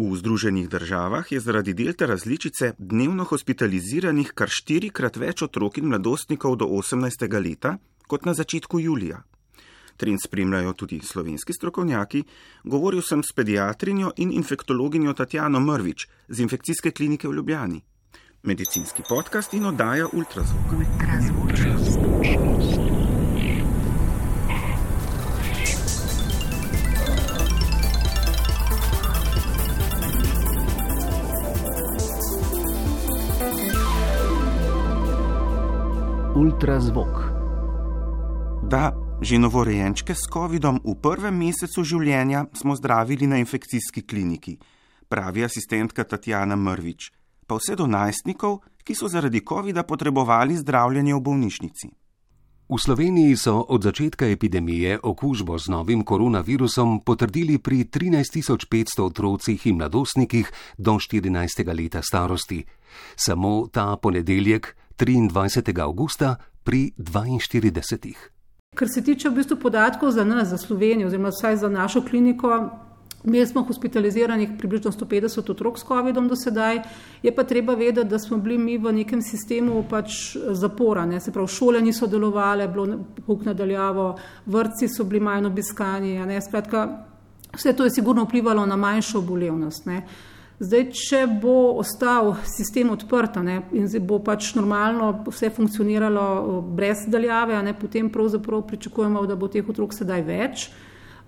V Združenih državah je zaradi delta različice dnevno hospitaliziranih kar štirikrat več otrok in mladostnikov do 18. leta kot na začetku julija. Trend spremljajo tudi slovenski strokovnjaki, govoril sem s pediatrinjo in infektologinjo Tatjano Mrvič z infekcijske klinike v Ljubljani. Medicinski podcast in oddaja Ultrazvok. Ultrazvok. Da, že novorojenčke s COVID-om v prvem mesecu življenja smo zdravili na infekcijski kliniki, pravi asistentka Tatjana Mrvič, pa vse do najstnikov, ki so zaradi COVID-a potrebovali zdravljenje v bolnišnici. V Sloveniji so od začetka epidemije okužbo z novim koronavirusom potrdili pri 13.500 otrocih in mladostnikih do 14. leta starosti. Samo ta ponedeljek, 23. augusta, pri 42. Kar se tiče v bistvu podatkov za nas, za Slovenijo, oziroma vsaj za našo kliniko, mi smo hospitaliziranih približno 150 otrok s COVID-om do sedaj. Je pa treba vedeti, da smo bili mi v nekem sistemu pač zapora, ne? se pravi, šole niso delovale, bilo puk nadaljavo, vrtci so bili manj obiskani. Skratka, vse to je sigurno vplivalo na manjšo obolevnost. Ne? Zdaj, če bo ostal sistem odprt ne, in bo pač normalno vse funkcioniralo eh, brez daljave, ne, potem pravzaprav pričakujemo, da bo teh otrok sedaj več.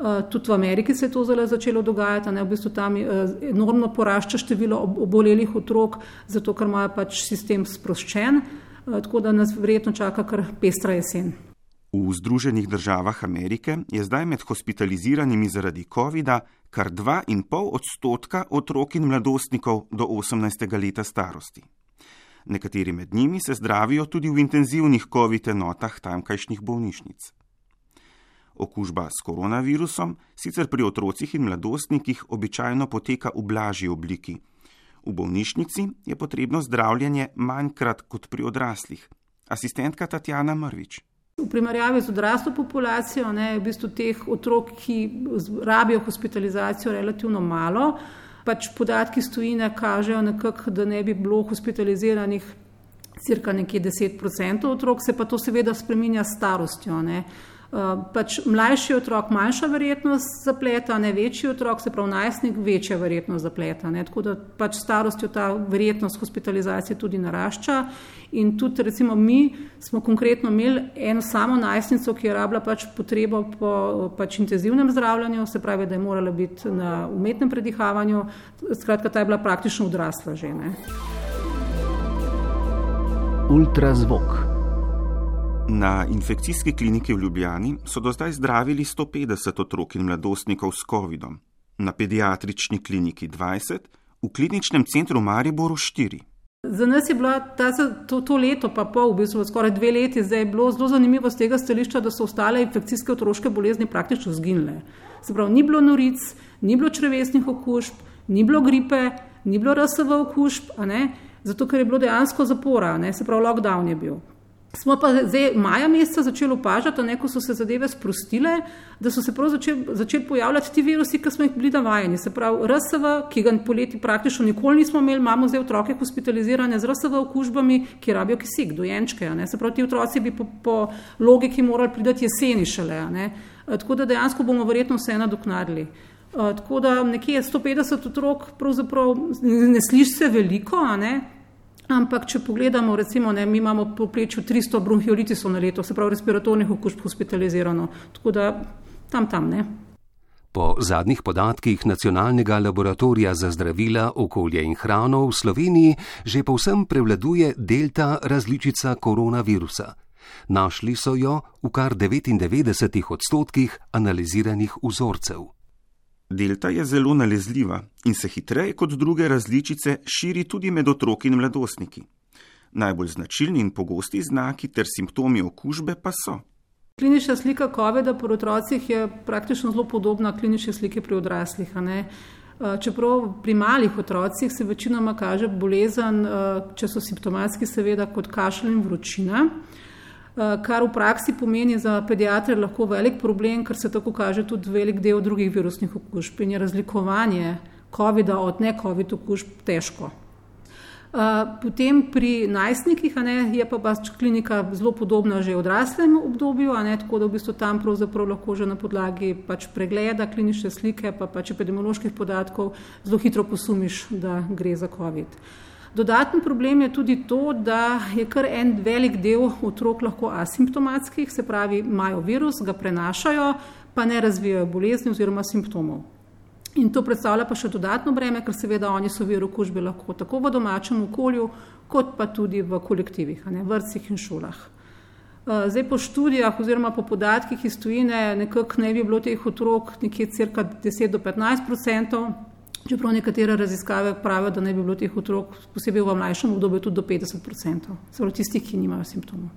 Uh, tudi v Ameriki se je to zelo začelo dogajati, ne, v bistvu tam uh, enormno porašča število obolelih otrok, zato ker imajo pač sistem sproščen, tako da nas verjetno čaka kar pestra jesen. V Združenih državah Amerike je zdaj med hospitaliziranimi zaradi COVID-a kar 2,5 odstotka otrok in mladostnikov do 18. leta starosti. Nekateri med njimi se zdravijo tudi v intenzivnih COVID enotah tamkajšnjih bolnišnic. Okužba s koronavirusom sicer pri otrocih in mladostnikih običajno poteka v blažji obliki. V bolnišnici je potrebno zdravljenje manjkrat kot pri odraslih. Asistentka Tatjana Mrvič. V primerjavi z odraslo populacijo je v bistvu teh otrok, ki rabijo hospitalizacijo, relativno malo. Pač podatki stojine kažejo, nekak, da ne bi bilo hospitaliziranih cirka nekje 10% otrok, se pa to seveda spreminja s starostjo. Ne. Eh, pač mlajši otrok, manjša verjetnost zapleta, ne večji otrok, se pravi najstnik, večja verjetnost zapleta. Ne. Tako da pač starostjo ta verjetnost hospitalizacije tudi narašča. In tudi recimo mi smo konkretno imeli eno samo najstnico, ki je rabila pač potrebo po pač intenzivnem zdravljanju, se pravi, da je morala biti na umetnem predihavanju, skratka, ta je bila praktično odrasla žena. Ultrazvok. Na infekcijski kliniki v Ljubljani so do zdaj zdravili 150 otrok in mladostnikov s COVID-om, na pediatrični kliniki 20, v kliničnem centru Mariboru 4. Za nas je bilo ta, to, to leto, pa pol, v bistvu skoraj dve leti, zdaj bilo zelo zanimivo z tega stališča, da so ostale infekcijske otroške bolezni praktično zginile. Se pravi, ni bilo noric, ni bilo črvesnih okužb, ni bilo gripe, ni bilo RSV okužb, zato ker je bilo dejansko zapora, ne? se pravi, lockdown je bil. Smo pa zdaj maja meseca začeli opažati, da so se zadeve sprostile, da so se začeli začel pojavljati ti virusi, ki smo jih bili navajeni. Se pravi, RSV, ki ga poleti praktično nikoli nismo imeli, imamo zdaj otroke hospitalizirane z RSV okužbami, ki rabijo kisik, dojenčke. Se pravi, ti otroci bi po, po logiki morali priti jeseni šele. Tako da dejansko bomo verjetno vse nadoknadili. Tako da nekje 150 otrok, pravzaprav ne sliši se veliko, Ampak, če pogledamo, recimo, ne, mi imamo po pleču 300 bronhiolitisov na leto, se pravi, respiratornih okužb hospitalizirano. Tako da tam, tam ne. Po zadnjih podatkih Nacionalnega laboratorija za zdravila, okolje in hrano v Sloveniji že povsem prevladuje delta različica koronavirusa. Našli so jo v kar 99 odstotkih analiziranih vzorcev. Delta je zelo nalezljiva in se hitreje kot druge različice širi tudi med otroki in mladostniki. Najbolj značilni in pogosti znaki ter simptomi okužbe pa so. Klinična slika COVID-a pri otrocih je praktično zelo podobna klinični sliki pri odraslih. Čeprav pri malih otrocih se večinoma kaže bolezen, če so simptomatski, seveda kot kašelj in vročina. Eh, kar v praksi pomeni za pediatre lahko velik problem, ker se tako kaže tudi velik del drugih virusnih okužb in je razlikovanje COVID-a od ne-COVID okužb težko. Potem pri najstnikih ne, je pa pač klinika zelo podobna že v odraslem obdobju, ne, tako da v bistvu tam lahko že na podlagi pač pregleda klinične slike pa pač epidemioloških podatkov zelo hitro posumiš, da gre za COVID. Dodaten problem je tudi to, da je kar en velik del otrok lahko asimptomatskih, se pravi, imajo virus, ga prenašajo, pa ne razvijajo bolezni oziroma simptomov. In to predstavlja pa še dodatno breme, ker seveda oni so vir okužbe lahko tako v domačem okolju, kot pa tudi v kolektivih, ne, vrtcih in šolah. Eh, zdaj po študijah oziroma po podatkih iz tujine nekako ne bi bilo teh otrok nekje cirka 10 do 15 odstotkov, čeprav nekatere raziskave pravijo, da ne bi bilo teh otrok posebej v mlajšem obdobju tudi do 50 odstotkov, zelo tistih, ki nimajo simptomov.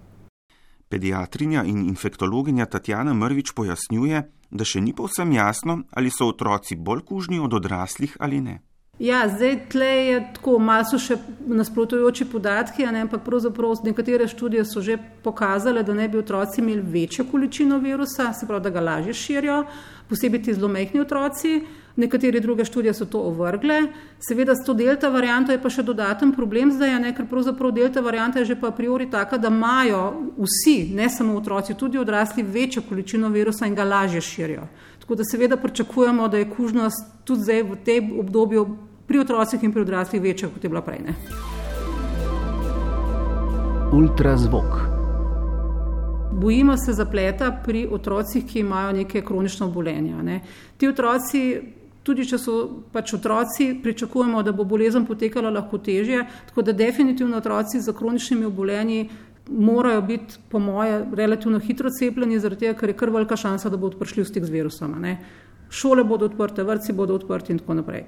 Pediatrinja in infektologinja Tatjana Mrvič pojasnjuje, da še ni povsem jasno, ali so otroci bolj kužni od odraslih ali ne. Ja, zdaj tle je tako, malo so še nasprotujoči podatki, ne, ampak pravzaprav nekatere študije so že pokazale, da ne bi otroci imeli večjo količino virusa, se pravi, da ga lažje širijo, posebej ti zelo mehni otroci. Nekatere druge študije so to ovrgle. Seveda s to delta varianto je pa še dodaten problem zdaj, ne, ker pravzaprav delta varianta je že pa a priori taka, da imajo vsi, ne samo otroci, tudi odrasli, večjo količino virusa in ga lažje širijo. Tako da seveda pričakujemo, da je kužnost tudi zdaj v tem obdobju pri otrocih in pri odraslih večja, kot je bila prej. Ne. Ultrazvok. Bojimo se zapleta pri otrocih, ki imajo neke kronične obolenja. Ne. Ti otroci tudi če so pač otroci, pričakujemo, da bo bolezen potekala lahko težje. Tako da definitivno otroci z kroničnimi obolenji morajo biti, po moje, relativno hitro cepljeni, zaradi tega, ker je kar velika šansa, da bodo prišli v stik z virusom. Ne. Šole bodo odprte, vrtci bodo odprti in tako naprej.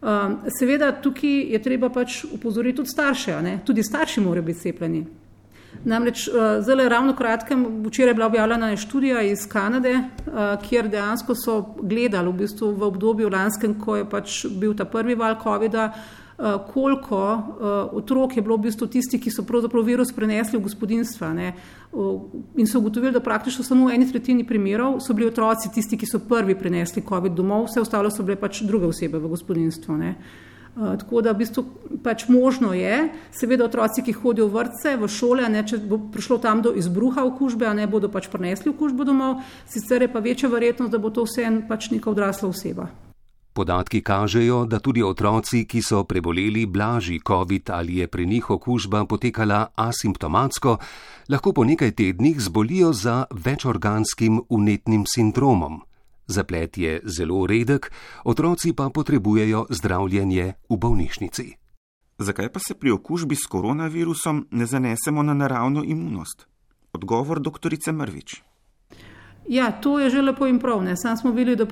Um, seveda tukaj je treba pač upozoriti tudi starše, ne? tudi starši morajo biti cepljeni. Namreč eh, zelo ravno kratkem, včeraj je bila objavljena študija iz Kanade, eh, kjer dejansko so gledali v, bistvu v obdobju lanskem, ko je pač bil ta prvi val COVID-a, eh, koliko otrok je bilo v bistvu tisti, ki so pravzaprav virus prenesli v gospodinstva. Ne? In so ugotovili, da praktično samo v eni tretjini primerov so bili otroci tisti, ki so prvi prenesli COVID domov, vse ostalo so bile pač druge osebe v gospodinstvu. Ne? Eh, tako da v bistvu pač možno je, seveda otroci, ki hodijo v vrtce, v šole, ne, če bo prišlo tam do izbruha okužbe, a ne bodo pač prenesli okužbo domov, sicer je pa večja verjetnost, da bo to vse en pač neka odrasla oseba. Podatki kažejo, da tudi otroci, ki so preboleli blažji COVID ali je pri njih okužba potekala asimptomatsko, lahko po nekaj tednih zbolijo za večorganskim unetnim sindromom. Zaplet je zelo redek, otroci pa potrebujejo zdravljenje v bolnišnici. Zakaj pa se pri okužbi s koronavirusom ne zanesemo na naravno imunost? Odgovor dr. Mrvič. Ja, to je že lepo in prav. Sam smo videli, da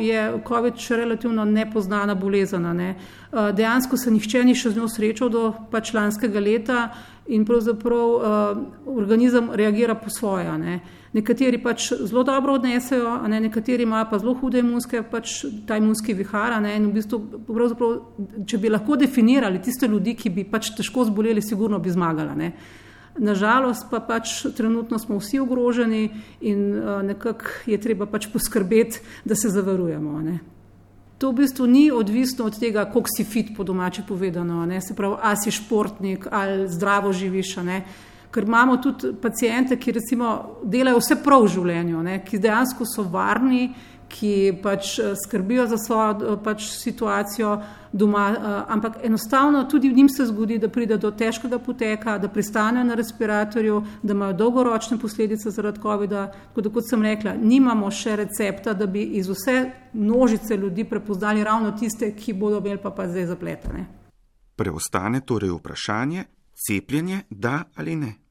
je COVID še relativno nepoznana bolezen. Ne. Eh, dejansko se nihče ni še z njo srečal do pač lanskega leta in pravzaprav uh, organizem reagira po svoje. Ne. Nekateri pač zelo dobro odnesejo, ne, nekateri imajo pa zelo hude imunske, pač ta imunski vihar. V bistvu, če bi lahko definirali tiste ljudi, ki bi pač težko zboleli, sigurno bi zmagali. Nažalost pa pač trenutno smo vsi ogroženi in uh, nekako je treba pač poskrbeti, da se zavarujemo. Ne. To v bistvu ni odvisno od tega, koliko si fit, po domače povedano, ne. se pravi, a si športnik ali zdravo živiš. Ne. Ker imamo tudi pacijente, ki recimo delajo vse prav v življenju, ne, ki dejansko so varni, ki pač eh, skrbijo za svojo eh, pač situacijo doma, eh, ampak enostavno tudi v njim se zgodi, da pride do težkega poteka, da pristanejo na respiratorju, da imajo dolgoročne posledice zaradi COVID-a. Tako da, kot sem rekla, nimamo še recepta, da bi iz vse množice ljudi prepoznali ravno tiste, ki bodo imeli pa, pa zdaj zapletene. Preostane torej vprašanje, cepljenje da ali ne.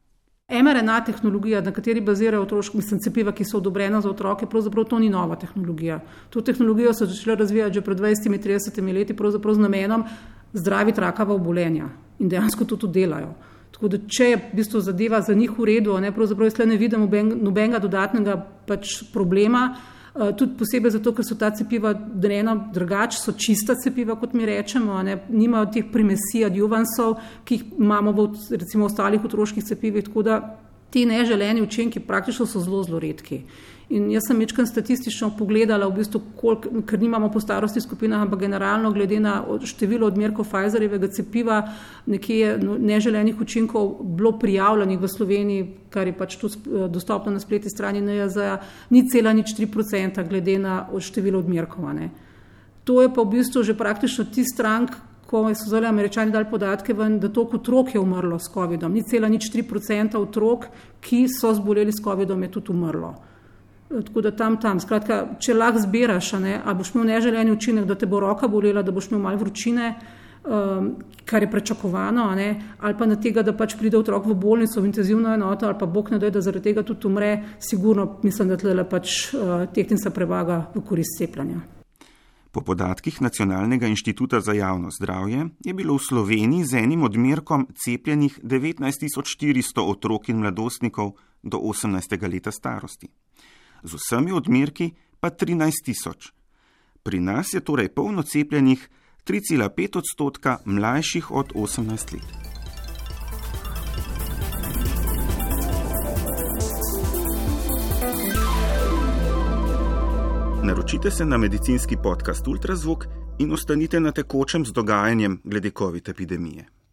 mRNA tehnologija, na kateri bazirajo otroški mislim, cepiva, ki so odobrena za otroke, pravzaprav to ni nova tehnologija. To tehnologijo so začeli razvijati že pred 20-30 leti, pravzaprav z namenom zdraviti rakava obolenja in dejansko to tudi delajo. Tako da, če je v bistvu zadeva za njih v redu, ne, pravzaprav jaz ne vidim nobenega dodatnega pač problema. Eh, tudi posebej zato, ker so ta cepiva dreno drugače, so čista cepiva, kot mi rečemo, ne, nimajo teh primesij adjuvansov, ki jih imamo v recimo, ostalih otroških cepivih. Tako da ti neželeni učinki praktično so zelo, zelo redki. In jaz sem večkrat statistično pogledala, v bistvu, koliko, ker nimamo po starosti skupinah, ampak generalno glede na število odmerkov Pfizerjevega cepiva, nekje je no, neželenih učinkov bilo prijavljenih v Sloveniji, kar je pač tu eh, dostopno na spletni strani NJZ, ni cela nič 3% glede na število odmerkov. To je pa v bistvu že praktično ti strank, ko so zdaj američani dali podatke, ven, da toliko otrok je umrlo s COVID-om. Ni cela nič 3% otrok, ki so zboleli s COVID-om, je tudi umrlo. Tako da tam, tam. Skratka, če lahko zbiraš, a boš imel neželeni učinek, da te bo roka bolela, da boš imel malo vročine, um, kar je prečakovano, ali pa na tega, da pač pride otrok v bolnico, v intenzivno enoto, ali pa bog ne da, da zaradi tega tudi umre, sigurno mislim, da tle pač uh, tehnica prevaga v korist cepljanja. Po podatkih Nacionalnega inštituta za javno zdravje je bilo v Sloveniji z enim odmerkom cepljenih 19.400 otrok in mladostnikov do 18. leta starosti. Z vsemi odmerki pa 13.000. Pri nas je torej polno cepljenih 3,5 odstotka mlajših od 18 let. Naročite se na medicinski podcast Ultrazvuk in ostanite na tekočem z dogajanjem glede COVID-19 epidemije.